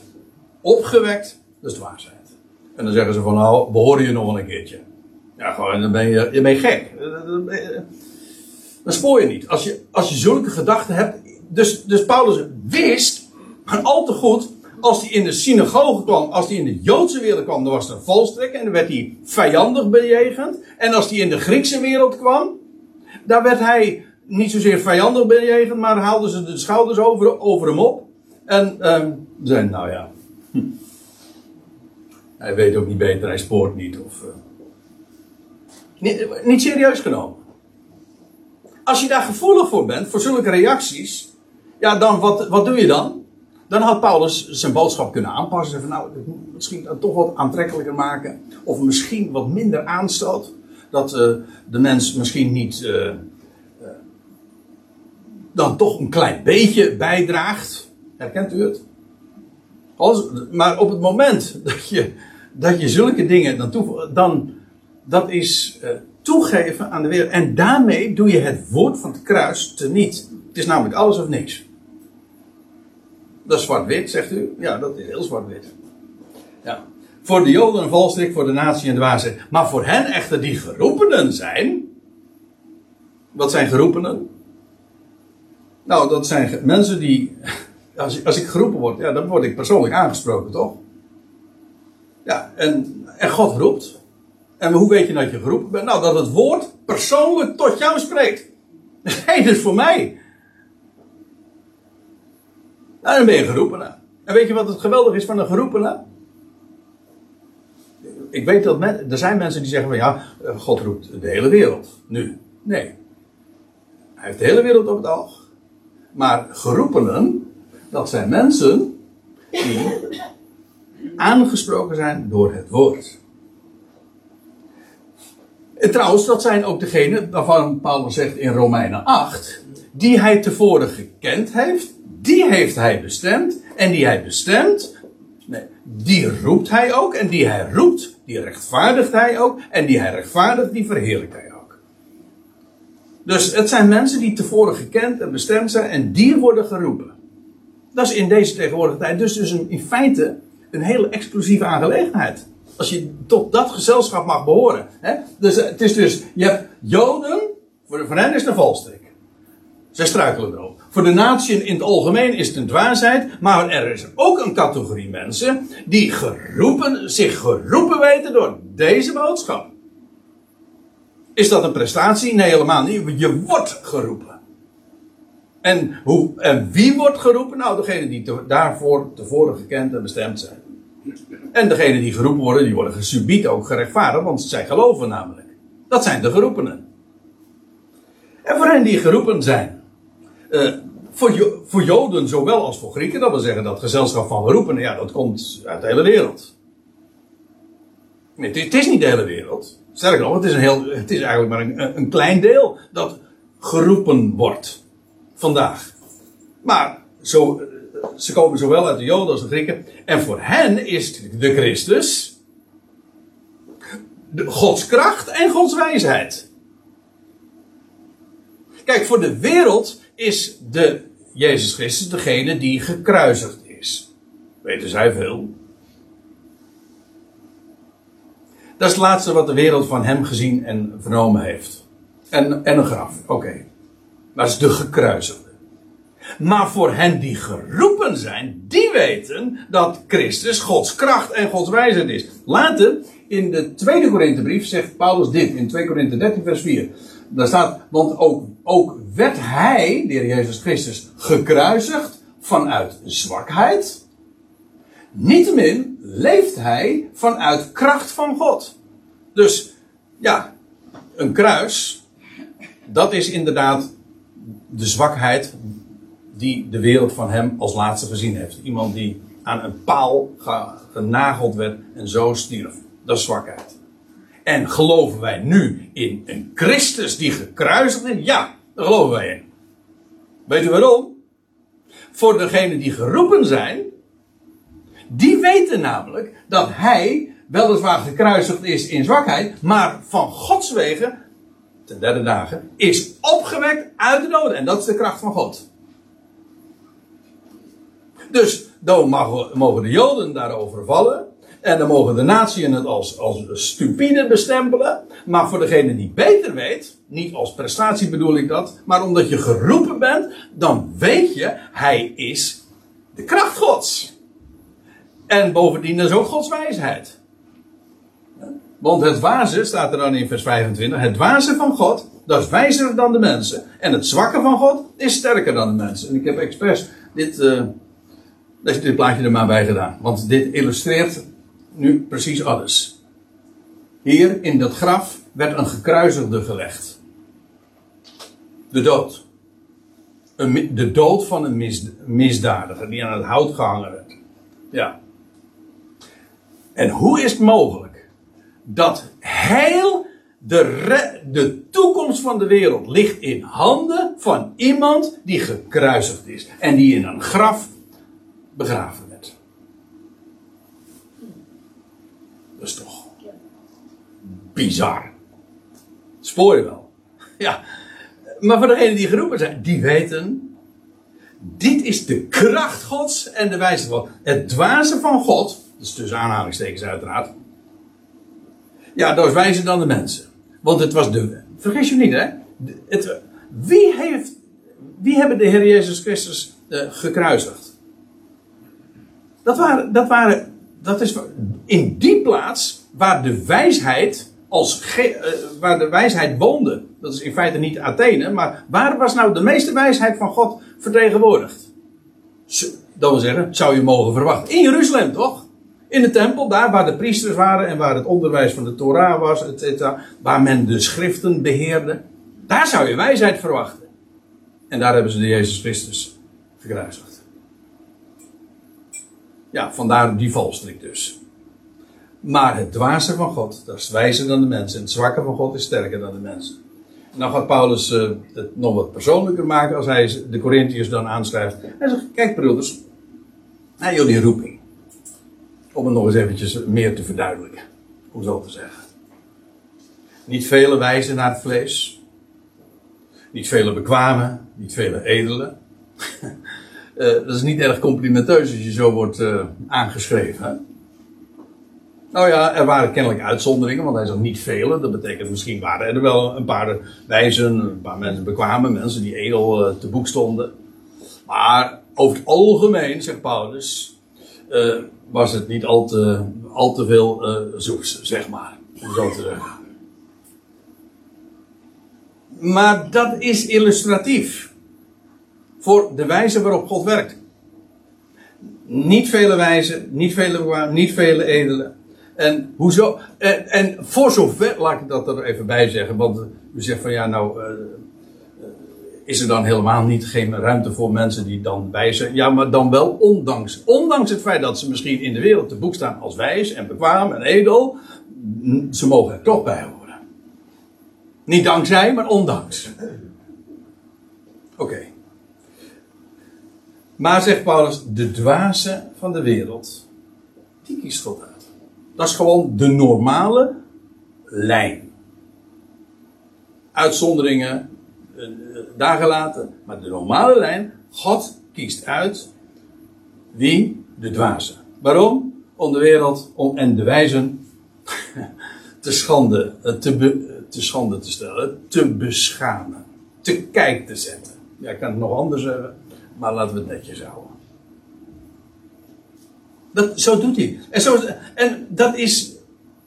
opgewekt, dat is waarheid. En dan zeggen ze van nou, behoren je nog een keertje. Ja, gewoon, dan ben je, je gek. Dan spoor je niet. Als je, als je zulke gedachten hebt. Dus, dus Paulus wist al te goed, als hij in de synagoge kwam, als hij in de Joodse wereld kwam, dan was er een valstrekker en dan werd hij vijandig bejegend. En als hij in de Griekse wereld kwam, daar werd hij niet zozeer vijandig bejegend, maar haalden ze de schouders over, over hem op. En um, nou ja, hm. Hij weet ook niet beter, hij spoort niet. Of, uh, niet, niet serieus genomen. Als je daar gevoelig voor bent, voor zulke reacties, ja, dan wat, wat doe je dan? Dan had Paulus zijn boodschap kunnen aanpassen. Van, nou, misschien toch wat aantrekkelijker maken. Of misschien wat minder aanstoot. Dat uh, de mens misschien niet uh, dan toch een klein beetje bijdraagt. Herkent u het? Als, maar op het moment dat je, dat je zulke dingen dan toevoegt, dan dat is toegeven aan de wereld. En daarmee doe je het woord van het kruis teniet. Het is namelijk alles of niks. Dat is zwart-wit, zegt u? Ja, dat is heel zwart-wit. Ja. Voor de Joden een valstrik, voor de natie een dwaasheid. Maar voor hen echter die geroepenen zijn. Wat zijn geroepenen? Nou, dat zijn mensen die. Als, als ik geroepen word, ja, dan word ik persoonlijk aangesproken, toch? Ja, en, en God roept. En hoe weet je dat je geroepen bent? Nou, dat het woord persoonlijk tot jou spreekt. Nee, dat is voor mij. Nou, dan ben je geroepene. En weet je wat het geweldig is van een geroepene? Ik weet dat men, er zijn mensen die zeggen van ja, God roept de hele wereld. Nu, nee. Hij heeft de hele wereld op het oog. Maar geroepenen, dat zijn mensen die aangesproken zijn door het woord. En trouwens, dat zijn ook degenen waarvan Paulus zegt in Romeinen 8, die hij tevoren gekend heeft die heeft hij bestemd. En die hij bestemt, nee, die roept hij ook. En die hij roept, die rechtvaardigt hij ook. En die hij rechtvaardigt, die verheerlijkt hij ook. Dus het zijn mensen die tevoren gekend en bestemd zijn. En die worden geroepen. Dat is in deze tegenwoordige tijd dus, dus een, in feite een hele exclusieve aangelegenheid. Als je tot dat gezelschap mag behoren. Hè? Dus het is dus, je hebt Joden, voor, voor hen is het een valstrik. Zij struikelen erop. Voor de natie in het algemeen is het een dwaasheid. Maar er is ook een categorie mensen die geroepen, zich geroepen weten door deze boodschap. Is dat een prestatie? Nee, helemaal niet. Je wordt geroepen. En, hoe, wie wordt geroepen? Nou, degene die daarvoor tevoren gekend en bestemd zijn. En degene die geroepen worden, die worden gesubiet ook gerechtvaardigd, want zij geloven namelijk. Dat zijn de geroepenen. En voor hen die geroepen zijn, uh, voor, voor, Joden zowel als voor Grieken, dat wil zeggen dat gezelschap van geroepenen, ja, dat komt uit de hele wereld. Nee, het, het is niet de hele wereld. Sterker nog, het is, een heel, het is eigenlijk maar een, een klein deel dat geroepen wordt vandaag. Maar zo, ze komen zowel uit de Joden als de Grieken. En voor hen is de Christus de Gods kracht en Gods wijsheid. Kijk, voor de wereld is de Jezus Christus degene die gekruisigd is. Weten zij veel. Dat is het laatste wat de wereld van hem gezien en vernomen heeft. En, en een graf, oké. Dat is de gekruisigde. Maar voor hen die geroepen zijn, die weten dat Christus Gods kracht en Gods wijsheid is. Later, in de tweede Korinthebrief, zegt Paulus dit, in 2 Korinthe 13 vers 4. Daar staat, want ook, ook werd hij, de heer Jezus Christus, gekruisigd vanuit zwakheid. Niettemin leeft hij vanuit kracht van God. Dus, ja, een kruis, dat is inderdaad de zwakheid die de wereld van hem als laatste gezien heeft. Iemand die aan een paal genageld werd en zo stierf. Dat is zwakheid. En geloven wij nu in een Christus die gekruisigd is? Ja, daar geloven wij in. Weet u waarom? Voor degenen die geroepen zijn, die weten namelijk dat hij weliswaar gekruisigd is in zwakheid, maar van Gods wegen, ten derde dagen, is opgewekt uit de doden. En dat is de kracht van God. Dus dan mogen de Joden daarover vallen. En dan mogen de naties het als, als stupide bestempelen. Maar voor degene die beter weet, niet als prestatie bedoel ik dat, maar omdat je geroepen bent, dan weet je, hij is de kracht Gods. En bovendien is ook Gods wijsheid. Want het wazen, staat er dan in vers 25, het wazen van God, dat is wijzer dan de mensen. En het zwakke van God is sterker dan de mensen. En ik heb expres dit, uh, dit plaatje er maar bij gedaan. Want dit illustreert nu precies alles. Hier in dat graf werd een gekruisigde gelegd. De dood. De dood van een mis, misdadiger die aan het hout gehangen werd. Ja. En hoe is het mogelijk dat heel de, de toekomst van de wereld ligt in handen van iemand die gekruisigd is en die in een graf begraven werd? Dat is toch bizar. Spoor je wel. Ja. Maar voor degenen die geroepen zijn, die weten. Dit is de kracht Gods en de wijze van Het dwaze van God, dus tussen aanhalingstekens uiteraard. Ja, dat is wijzer dan de mensen. Want het was de. Vergis je niet, hè? Het, wie, heeft, wie hebben de Heer Jezus Christus uh, gekruisigd? Dat waren, dat waren dat is in die plaats waar de wijsheid als uh, waar de wijsheid woonde. Dat is in feite niet Athene, maar waar was nou de meeste wijsheid van God vertegenwoordigd? Dat wil zeggen, zou je mogen verwachten. In Jeruzalem, toch? In de tempel, daar waar de priesters waren en waar het onderwijs van de Torah was, et cetera, waar men de schriften beheerde. Daar zou je wijsheid verwachten. En daar hebben ze de Jezus Christus gekruisigd. Ja, vandaar die valstrik dus. Maar het dwaze van God, dat is wijzer dan de mensen. En het zwakke van God is sterker dan de mensen. En dan gaat Paulus uh, het nog wat persoonlijker maken als hij de Corinthiërs dan aanschrijft. Hij zegt, kijk broeders, naar jullie roeping. Om het nog eens eventjes meer te verduidelijken. Om zo te zeggen. Niet vele wijzen naar het vlees. Niet vele bekwamen. Niet vele edelen. Uh, dat is niet erg complimenteus als je zo wordt uh, aangeschreven. Hè? Nou ja, er waren kennelijk uitzonderingen, want hij zegt niet vele. Dat betekent misschien waren er wel een paar wijzen, een paar mensen bekwamen, mensen die edel uh, te boek stonden. Maar over het algemeen, zegt Paulus, was het niet al te, al te veel zoeks, zeg maar. Om zo te zeggen. Maar dat is illustratief voor de wijze waarop God werkt. Niet vele wijzen, niet vele niet vele edelen. En hoezo? En, en voor zover, laat ik dat er even bij zeggen, want u zegt van ja, nou, uh, is er dan helemaal niet geen ruimte voor mensen die dan wijzen? Ja, maar dan wel ondanks. Ondanks het feit dat ze misschien in de wereld te boek staan als wijs en bekwaam en edel, ze mogen er toch bij horen. Niet dankzij, maar ondanks. Oké. Maar zegt Paulus, de dwaze van de wereld, die kiest God uit. Dat is gewoon de normale lijn. Uitzonderingen, eh, uh, daar gelaten. Maar de normale lijn, God kiest uit wie? De dwazen. Waarom? Om de wereld om, en de wijzen te schande, te, be, te schande te stellen, te beschamen, te kijk te zetten. Ja, ik kan het nog anders zeggen, maar laten we het netjes houden. Dat, zo doet hij. En, zo, en dat is,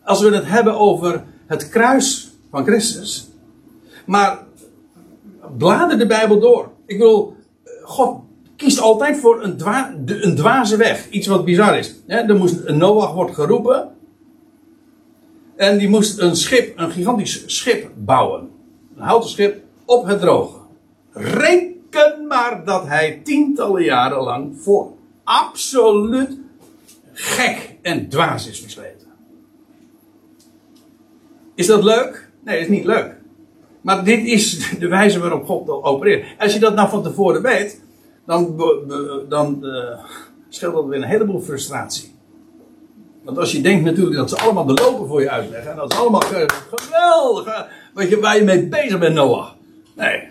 als we het hebben over het kruis van Christus. Maar blader de Bijbel door. Ik bedoel, God kiest altijd voor een, dwa, een dwaze weg. Iets wat bizar is. er moest, een Noach wordt geroepen. En die moest een schip, een gigantisch schip bouwen. Een houten schip op het droge. Reken maar dat hij tientallen jaren lang voor absoluut gek en dwaas is versleten. Is dat leuk? Nee, dat is niet leuk. Maar dit is de wijze waarop God opereert. Als je dat nou van tevoren weet, dan, dan uh, scheelt dat weer een heleboel frustratie. Want als je denkt natuurlijk dat ze allemaal de lopen voor je uitleggen. En dat is allemaal geweldig. Wat je, waar je mee bezig bent, Noah. Nee,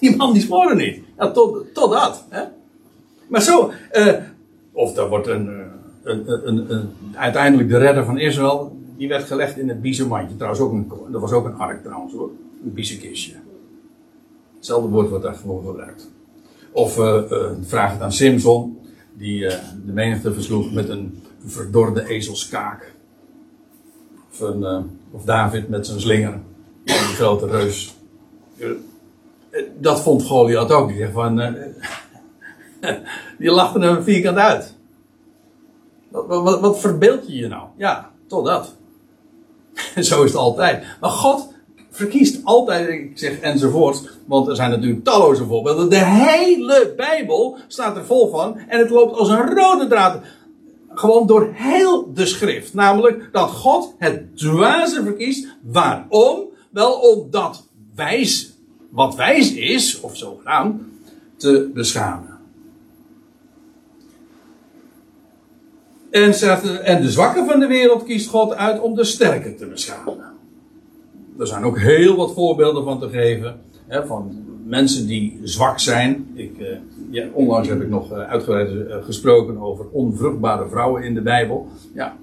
die, man die spoorde niet. Ja, tot, tot dat. Hè? Maar zo. Uh, of er wordt een, eh, een, een, een, uiteindelijk de redder van Israël. Die werd gelegd in het biezenmandje. Trouwens ook een, dat was ook een ark trouwens hoor. Een biezenkistje. Hetzelfde woord wordt daar gewoon gebruikt. Of uh, vraag het aan Simpson, die uh, de menigte versloeg met een verdorde ezelskaak. Of, of David met zijn slinger, die grote reus. Dat vond Goliath ook. Die zegt van. die lachte hem vierkant uit. Wat, wat, wat verbeeld je je nou? Ja, tot dat. Zo is het altijd. Maar God verkiest altijd, ik zeg enzovoort, want er zijn natuurlijk talloze voorbeelden. De hele Bijbel staat er vol van en het loopt als een rode draad gewoon door heel de schrift. Namelijk dat God het dwaze verkiest. Waarom? Wel omdat wijs, wat wijs is, of zogenaamd, te beschamen. En, en de zwakken van de wereld kiest God uit om de sterke te beschamen. Er zijn ook heel wat voorbeelden van te geven. Hè, van mensen die zwak zijn. Ik, uh, ja, onlangs heb ik nog uh, uitgebreid uh, gesproken over onvruchtbare vrouwen in de Bijbel. Ja.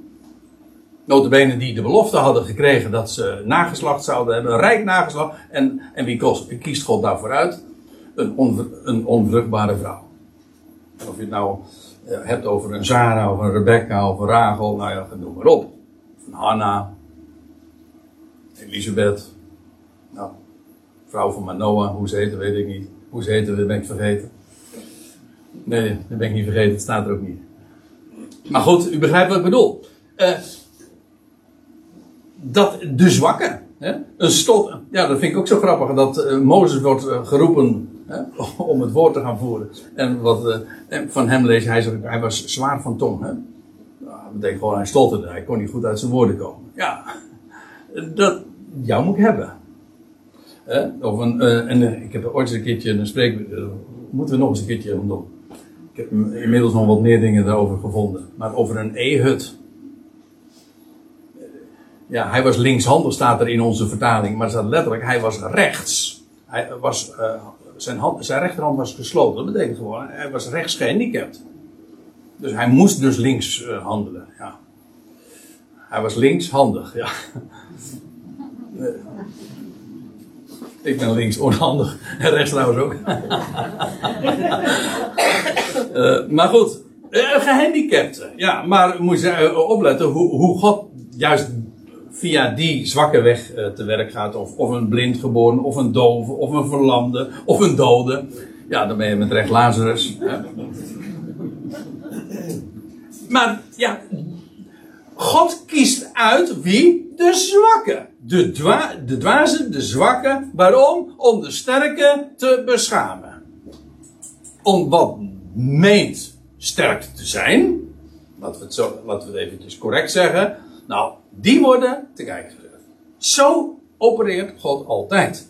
Notabene die de belofte hadden gekregen dat ze nageslacht zouden hebben. Een rijk nageslacht. En, en wie kiest God daarvoor uit? Een, een onvruchtbare vrouw. Of je het nou hebt over een Zara of een Rebecca of een Rachel. Nou ja, noem maar op. Of een Hanna. Elisabeth. Nou, vrouw van Manoah, hoe ze heette, weet ik niet. Hoe ze heette, ben ik vergeten. Nee, dat ben ik niet vergeten, het staat er ook niet. Maar goed, u begrijpt wat ik bedoel. Uh, dat de zwakke, hè, een stot, ja, dat vind ik ook zo grappig, dat uh, Mozes wordt uh, geroepen hè, om het woord te gaan voeren. En wat van hem lees hij, hij was zwaar van tong. Hè. Dat betekent gewoon, hij stotterde, hij kon niet goed uit zijn woorden komen. Ja, dat, jou moet hebben. Of een, uh, en ik heb ooit eens een keertje een spreek, uh, moeten we nog eens een keertje doen. Ik heb inmiddels nog wat meer dingen daarover gevonden. Maar over een e-hut. Ja, hij was linkshandig staat er in onze vertaling, maar er staat letterlijk, hij was rechts. Hij was, uh, zijn, hand, zijn rechterhand was gesloten. Dat betekent gewoon, hij was rechts gehandicapt. Dus hij moest dus links handelen, ja. Hij was linkshandig, ja. Ik ben links onhandig en rechts trouwens ook. uh, maar goed, uh, gehandicapten. Ja, maar moet je uh, opletten hoe, hoe God juist via die zwakke weg te werk gaat. Of, of een blind geboren, of een dove, of een verlamde, of een dode. Ja, dan ben je met recht Lazarus. Maar ja, God kiest uit wie? De zwakke. De, dwa de dwaze, de zwakke. Waarom? Om de sterke te beschamen. Om wat meent sterk te zijn. Laten we het, zo, laten we het eventjes correct zeggen. Nou, die worden te kijken gezet. Zo opereert God altijd.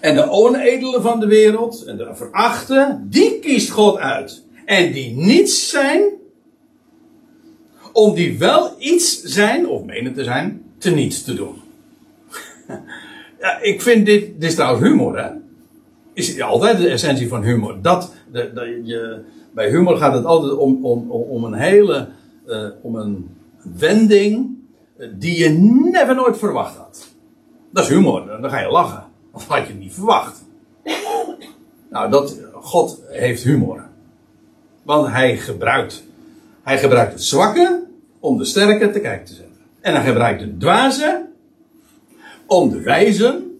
En de onedelen van de wereld en de verachten, die kiest God uit. En die niets zijn, om die wel iets zijn, of menen te zijn, te niets te doen. Ja, ik vind dit, dit is trouwens humor, hè? Is altijd de essentie van humor. Dat, de, je, bij humor gaat het altijd om, om, om een hele, uh, om een wending uh, die je never nooit verwacht had. Dat is humor, dan ga je lachen. Of had je niet verwacht. Nou, dat, God heeft humor. Want hij gebruikt, hij gebruikt het zwakke om de sterke te kijken te zetten. En hij gebruikt de dwaze om de wijzen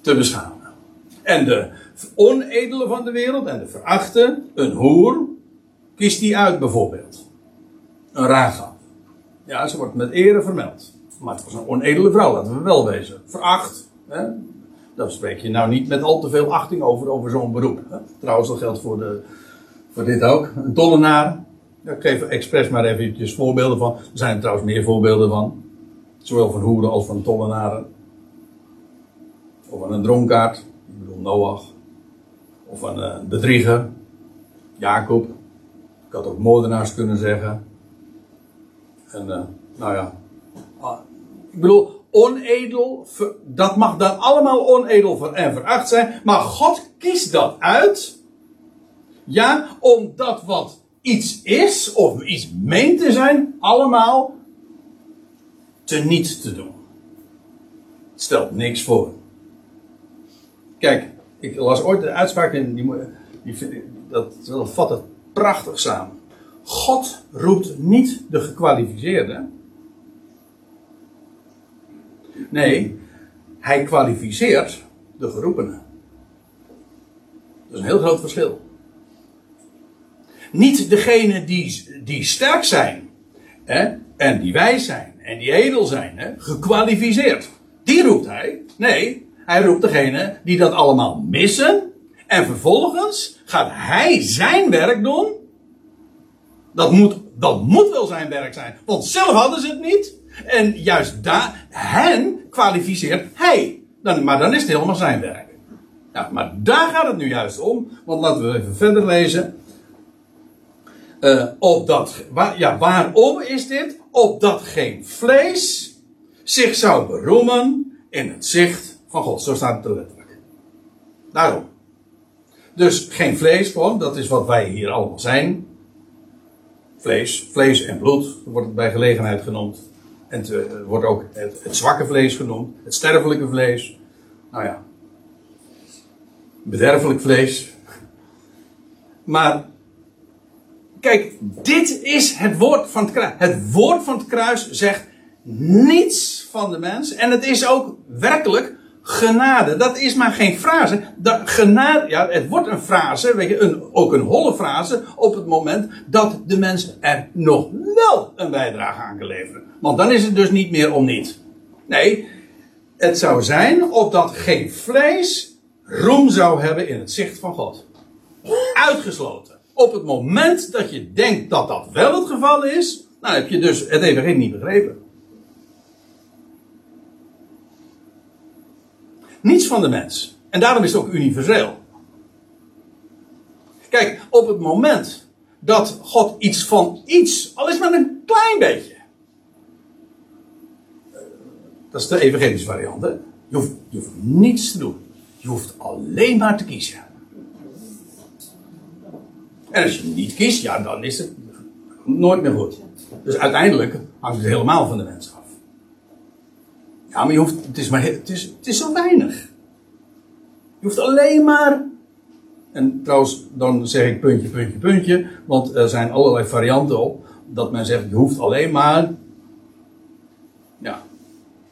te beschamen. En de onedele van de wereld en de verachte, een hoer, kiest hij uit bijvoorbeeld. Een raagap. Ja, ze wordt met ere vermeld. Maar het was een onedele vrouw, laten we wel wezen. Veracht. Hè? Daar spreek je nou niet met al te veel achting over, over zo'n beroep. Hè? Trouwens, dat geldt voor, de, voor dit ook. Een tollenaar. Ik geef expres maar eventjes voorbeelden van. Er zijn trouwens meer voorbeelden van. Zowel van hoeren als van tollenaren. Of van een dronkaard. Ik bedoel Noach. Of van een bedrieger. Jacob. Ik had ook moordenaars kunnen zeggen. En uh, nou ja. Ah, ik bedoel, onedel. Dat mag dan allemaal onedel en veracht zijn. Maar God kiest dat uit. Ja, omdat wat iets is, of iets meent te zijn, allemaal te te doen. Het stelt niks voor. Kijk, ik las ooit de uitspraak in, die, die, dat, dat vat het prachtig samen. God roept niet de gekwalificeerde. Nee, hij kwalificeert de geroepenen. Dat is een heel groot verschil. Niet degene die, die sterk zijn hè, en die wijs zijn en die edel zijn, hè, gekwalificeerd. Die roept hij. Nee, hij roept degene die dat allemaal missen. En vervolgens gaat hij zijn werk doen. Dat moet, dat moet wel zijn werk zijn. Want zelf hadden ze het niet. En juist daar, hen kwalificeert hij. Dan, maar dan is het helemaal zijn werk. Maar daar gaat het nu juist om. Want laten we even verder lezen. Uh, opdat, waar, ja, waarom is dit? Opdat geen vlees zich zou beroemen in het zicht van God. Zo staat het er letterlijk. Daarom. Dus geen vlees, gewoon, dat is wat wij hier allemaal zijn. Vlees, vlees en bloed wordt het bij gelegenheid genoemd. En uh, wordt ook het, het zwakke vlees genoemd, het sterfelijke vlees. Nou ja, bederfelijk vlees. Maar Kijk, dit is het woord van het kruis. Het woord van het kruis zegt niets van de mens. En het is ook werkelijk genade. Dat is maar geen frase. Dat genade, ja, het wordt een frase, weet je, een, ook een holle frase op het moment dat de mens er nog wel een bijdrage aan kan leveren. Want dan is het dus niet meer om niet. Nee, het zou zijn opdat geen vlees roem zou hebben in het zicht van God. Uitgesloten op het moment dat je denkt dat dat wel het geval is, dan heb je dus het evangelie niet begrepen. Niets van de mens. En daarom is het ook universeel. Kijk, op het moment dat God iets van iets, al is maar een klein beetje. Dat is de evangelische variant. Hè? Je, hoeft, je hoeft niets te doen. Je hoeft alleen maar te kiezen. En als je niet kiest, ja, dan is het nooit meer goed. Dus uiteindelijk hangt het helemaal van de mens af. Ja, maar je hoeft, het is, maar, het is, het is zo weinig. Je hoeft alleen maar. En trouwens, dan zeg ik puntje, puntje, puntje. Want er zijn allerlei varianten op. Dat men zegt, je hoeft alleen maar. Ja.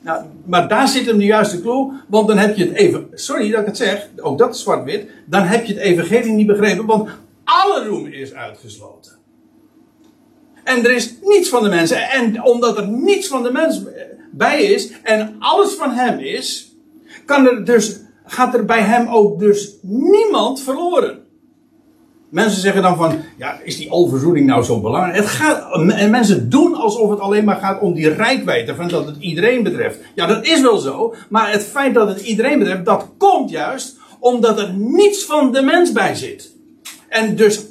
ja maar daar zit hem de juiste clue. Want dan heb je het even. Sorry dat ik het zeg. Ook dat is zwart-wit. Dan heb je het evangelie niet begrepen. Want alle roem is uitgesloten. En er is niets van de mensen. En omdat er niets van de mens bij is en alles van hem is, kan er dus, gaat er bij hem ook dus niemand verloren. Mensen zeggen dan van, ja, is die alverzoening nou zo belangrijk? Het gaat, en mensen doen alsof het alleen maar gaat om die rijkwijde, van dat het iedereen betreft. Ja, dat is wel zo, maar het feit dat het iedereen betreft, dat komt juist omdat er niets van de mens bij zit. En dus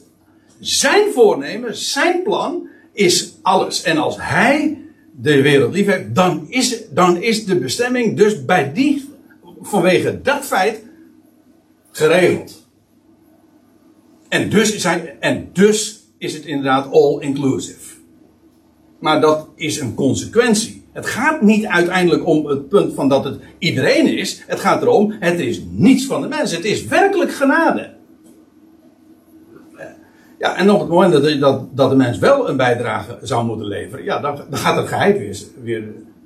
zijn voornemen, zijn plan is alles. En als hij de wereld lief heeft, dan is, dan is de bestemming dus bij die, vanwege dat feit, geregeld. En dus, zijn, en dus is het inderdaad all inclusive. Maar dat is een consequentie. Het gaat niet uiteindelijk om het punt van dat het iedereen is. Het gaat erom, het is niets van de mens. Het is werkelijk genade. Ja, en op het moment dat, dat, dat de mens wel een bijdrage zou moeten leveren, ja, dan, dan gaat het geheid weer, weer,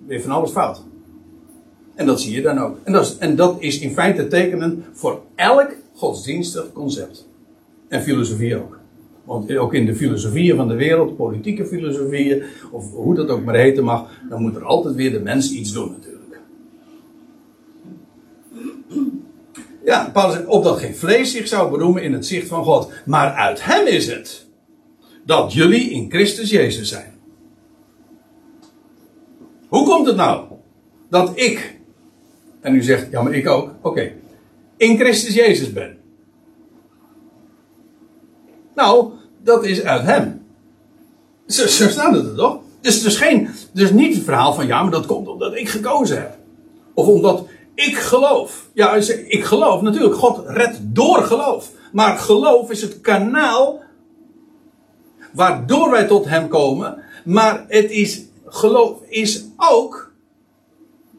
weer van alles fout. En dat zie je dan ook. En dat, is, en dat is in feite tekenen voor elk godsdienstig concept. En filosofie ook. Want ook in de filosofieën van de wereld, politieke filosofieën, of hoe dat ook maar heten mag, dan moet er altijd weer de mens iets doen natuurlijk. Ja, Paulus zegt, opdat geen vlees zich zou beroemen in het zicht van God. Maar uit hem is het dat jullie in Christus Jezus zijn. Hoe komt het nou dat ik, en u zegt, ja maar ik ook, oké, in Christus Jezus ben? Nou, dat is uit hem. Zo, zo staat het er toch? Dus, dus, geen, dus niet het verhaal van ja, maar dat komt omdat ik gekozen heb. Of omdat ik geloof. Ja, ik geloof natuurlijk. God redt door geloof. Maar geloof is het kanaal waardoor wij tot Hem komen. Maar het is, geloof is ook,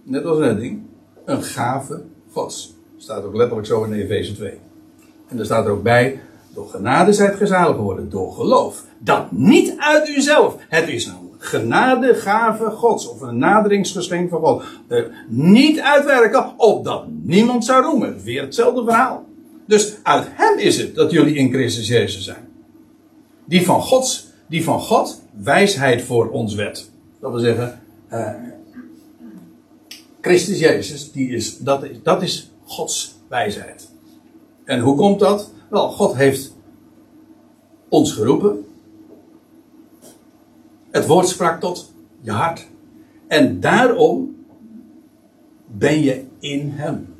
net als redding, een gave Gods. Staat ook letterlijk zo in Efeze 2. En er staat er ook bij, door genade zijt gezalig geworden, door geloof. Dat niet uit uzelf. Het is een genadegave Gods, of een naderingsgeschenk van God. Niet uitwerken, opdat niemand zou roemen. Weer hetzelfde verhaal. Dus uit hem is het dat jullie in Christus Jezus zijn. Die van, Gods, die van God wijsheid voor ons werd. Dat wil zeggen, uh, Christus Jezus, die is, dat, is, dat is Gods wijsheid. En hoe komt dat? Wel, God heeft ons geroepen. Het woord sprak tot je hart. En daarom ben je in Hem.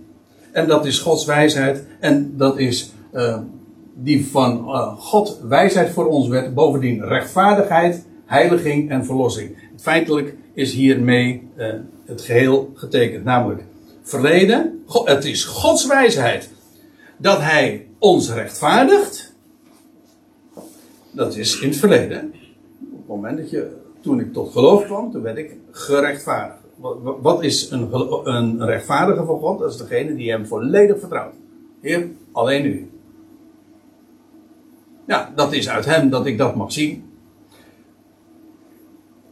En dat is Gods wijsheid. En dat is uh, die van uh, God wijsheid voor ons werd. Bovendien rechtvaardigheid, heiliging en verlossing. Feitelijk is hiermee uh, het geheel getekend. Namelijk verleden. Het is Gods wijsheid dat Hij ons rechtvaardigt. Dat is in het verleden moment dat je, toen ik tot geloof kwam, toen werd ik gerechtvaardigd. Wat is een, een rechtvaardige voor God? Dat is degene die hem volledig vertrouwt. Heer, alleen u. Ja, dat is uit hem dat ik dat mag zien.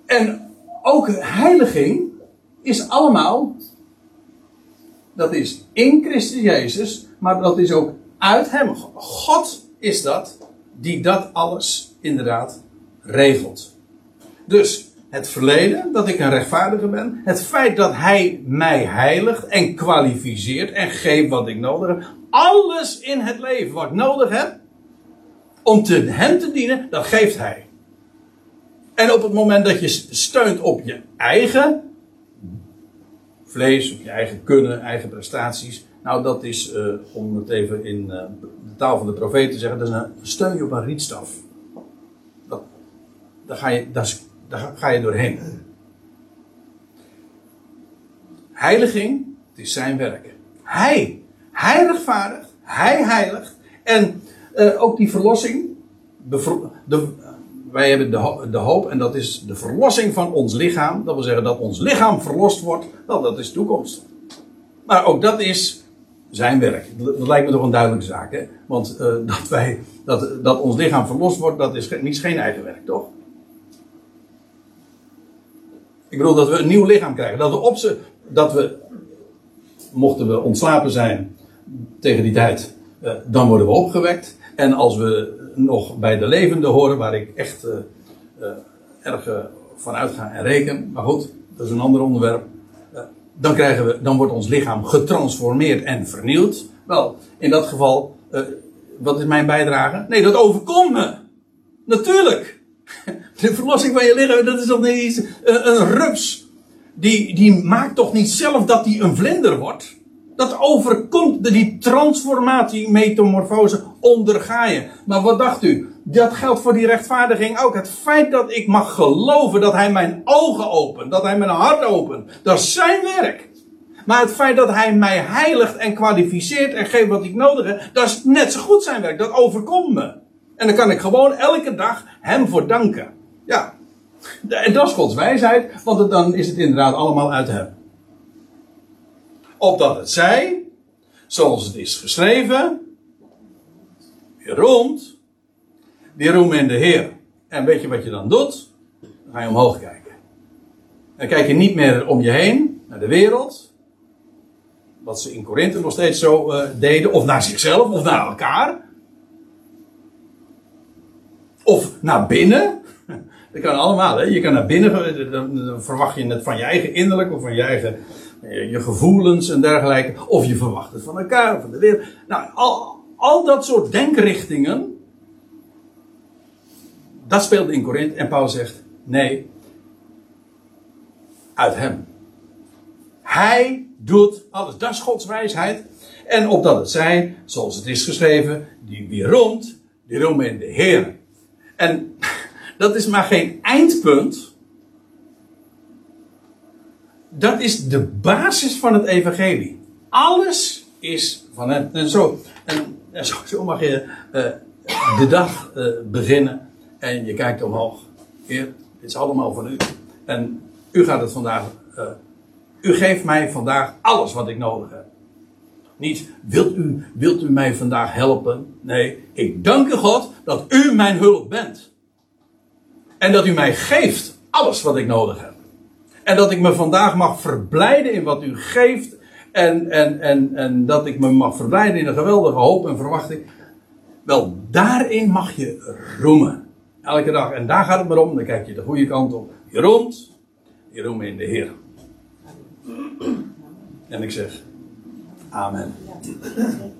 En ook heiliging is allemaal, dat is in Christus Jezus, maar dat is ook uit hem. God is dat die dat alles inderdaad regelt. Dus het verleden, dat ik een rechtvaardige ben. Het feit dat hij mij heiligt en kwalificeert en geeft wat ik nodig heb. Alles in het leven wat ik nodig heb om te hem te dienen, dat geeft hij. En op het moment dat je steunt op je eigen vlees, op je eigen kunnen, eigen prestaties. Nou, dat is, uh, om het even in uh, de taal van de profeet te zeggen, dat is een steun je op een rietstaf. Dat, daar, ga je, is daar ga je doorheen. Heiliging, het is zijn werk. Hij, rechtvaardigt, hij heiligt. En uh, ook die verlossing, de, wij hebben de, de, hoop en dat is de verlossing van ons lichaam. Dat wil zeggen dat ons lichaam verlost wordt. Wel, dat is toekomst. Maar ook dat is zijn werk. Dat lijkt me toch een duidelijke zaak. Hè? Want uh, dat, wij, dat, dat ons lichaam verlost wordt, dat is niet geen eigen werk, toch? Ik bedoel dat we een nieuw lichaam krijgen. Dat we op ze, dat we, mochten we ontslapen zijn tegen die tijd, uh, dan worden we opgewekt. En als we nog bij de levenden horen, waar ik echt uh, uh, erg van uitga en reken, maar goed, dat is een ander onderwerp. dan, krijgen we, dan wordt ons lichaam getransformeerd en vernieuwd. Wel, in dat geval, wat is mijn bijdrage? Nee, dat overkomt me. Natuurlijk. De verlossing van je lichaam, dat is toch niet iets, een, een rups. Die, die maakt toch niet zelf dat hij een vlinder wordt? Dat overkomt, die transformatie, metamorfose, onderga je. Maar wat dacht u? Dat geldt voor die rechtvaardiging ook. Het feit dat ik mag geloven dat hij mijn ogen opent, dat hij mijn hart opent, dat is zijn werk. Maar het feit dat hij mij heiligt en kwalificeert en geeft wat ik nodig heb, dat is net zo goed zijn werk. Dat overkomt me. En dan kan ik gewoon elke dag hem voor danken. Ja. En dat is Gods wijsheid, want dan is het inderdaad allemaal uit hem. Opdat het zij, zoals het is geschreven, weer rond, die roem in de Heer. En weet je wat je dan doet? Dan ga je omhoog kijken. Dan kijk je niet meer om je heen, naar de wereld. Wat ze in Korinthe nog steeds zo uh, deden. Of naar zichzelf, of naar elkaar. Of naar binnen. Dat kan allemaal. Hè? Je kan naar binnen, dan verwacht je het van je eigen innerlijk of van je eigen je gevoelens en dergelijke. Of je verwacht het van elkaar of van de wereld. Nou, al, al dat soort denkrichtingen. Dat speelde in Korinthe. En Paulus zegt: nee, uit hem. Hij doet alles. Dat is Gods wijsheid. En opdat het zij, zoals het is geschreven, die wie rond, die roemen in de Heer. En dat is maar geen eindpunt. Dat is de basis van het evangelie. Alles is van hem. En zo, en, zo, mag je uh, de dag uh, beginnen. En je kijkt omhoog. Dit is allemaal van u. En u gaat het vandaag. Uh, u geeft mij vandaag alles wat ik nodig heb. Niet, wilt u, wilt u mij vandaag helpen? Nee, ik dank u God dat u mijn hulp bent. En dat u mij geeft alles wat ik nodig heb. En dat ik me vandaag mag verblijden in wat u geeft. En, en, en, en dat ik me mag verblijden in een geweldige hoop en verwachting. Wel, daarin mag je roemen. Elke dag. En daar gaat het maar om. Dan kijk je de goede kant op. Je roemt. Je roemt in de Heer. En ik zeg. Amen.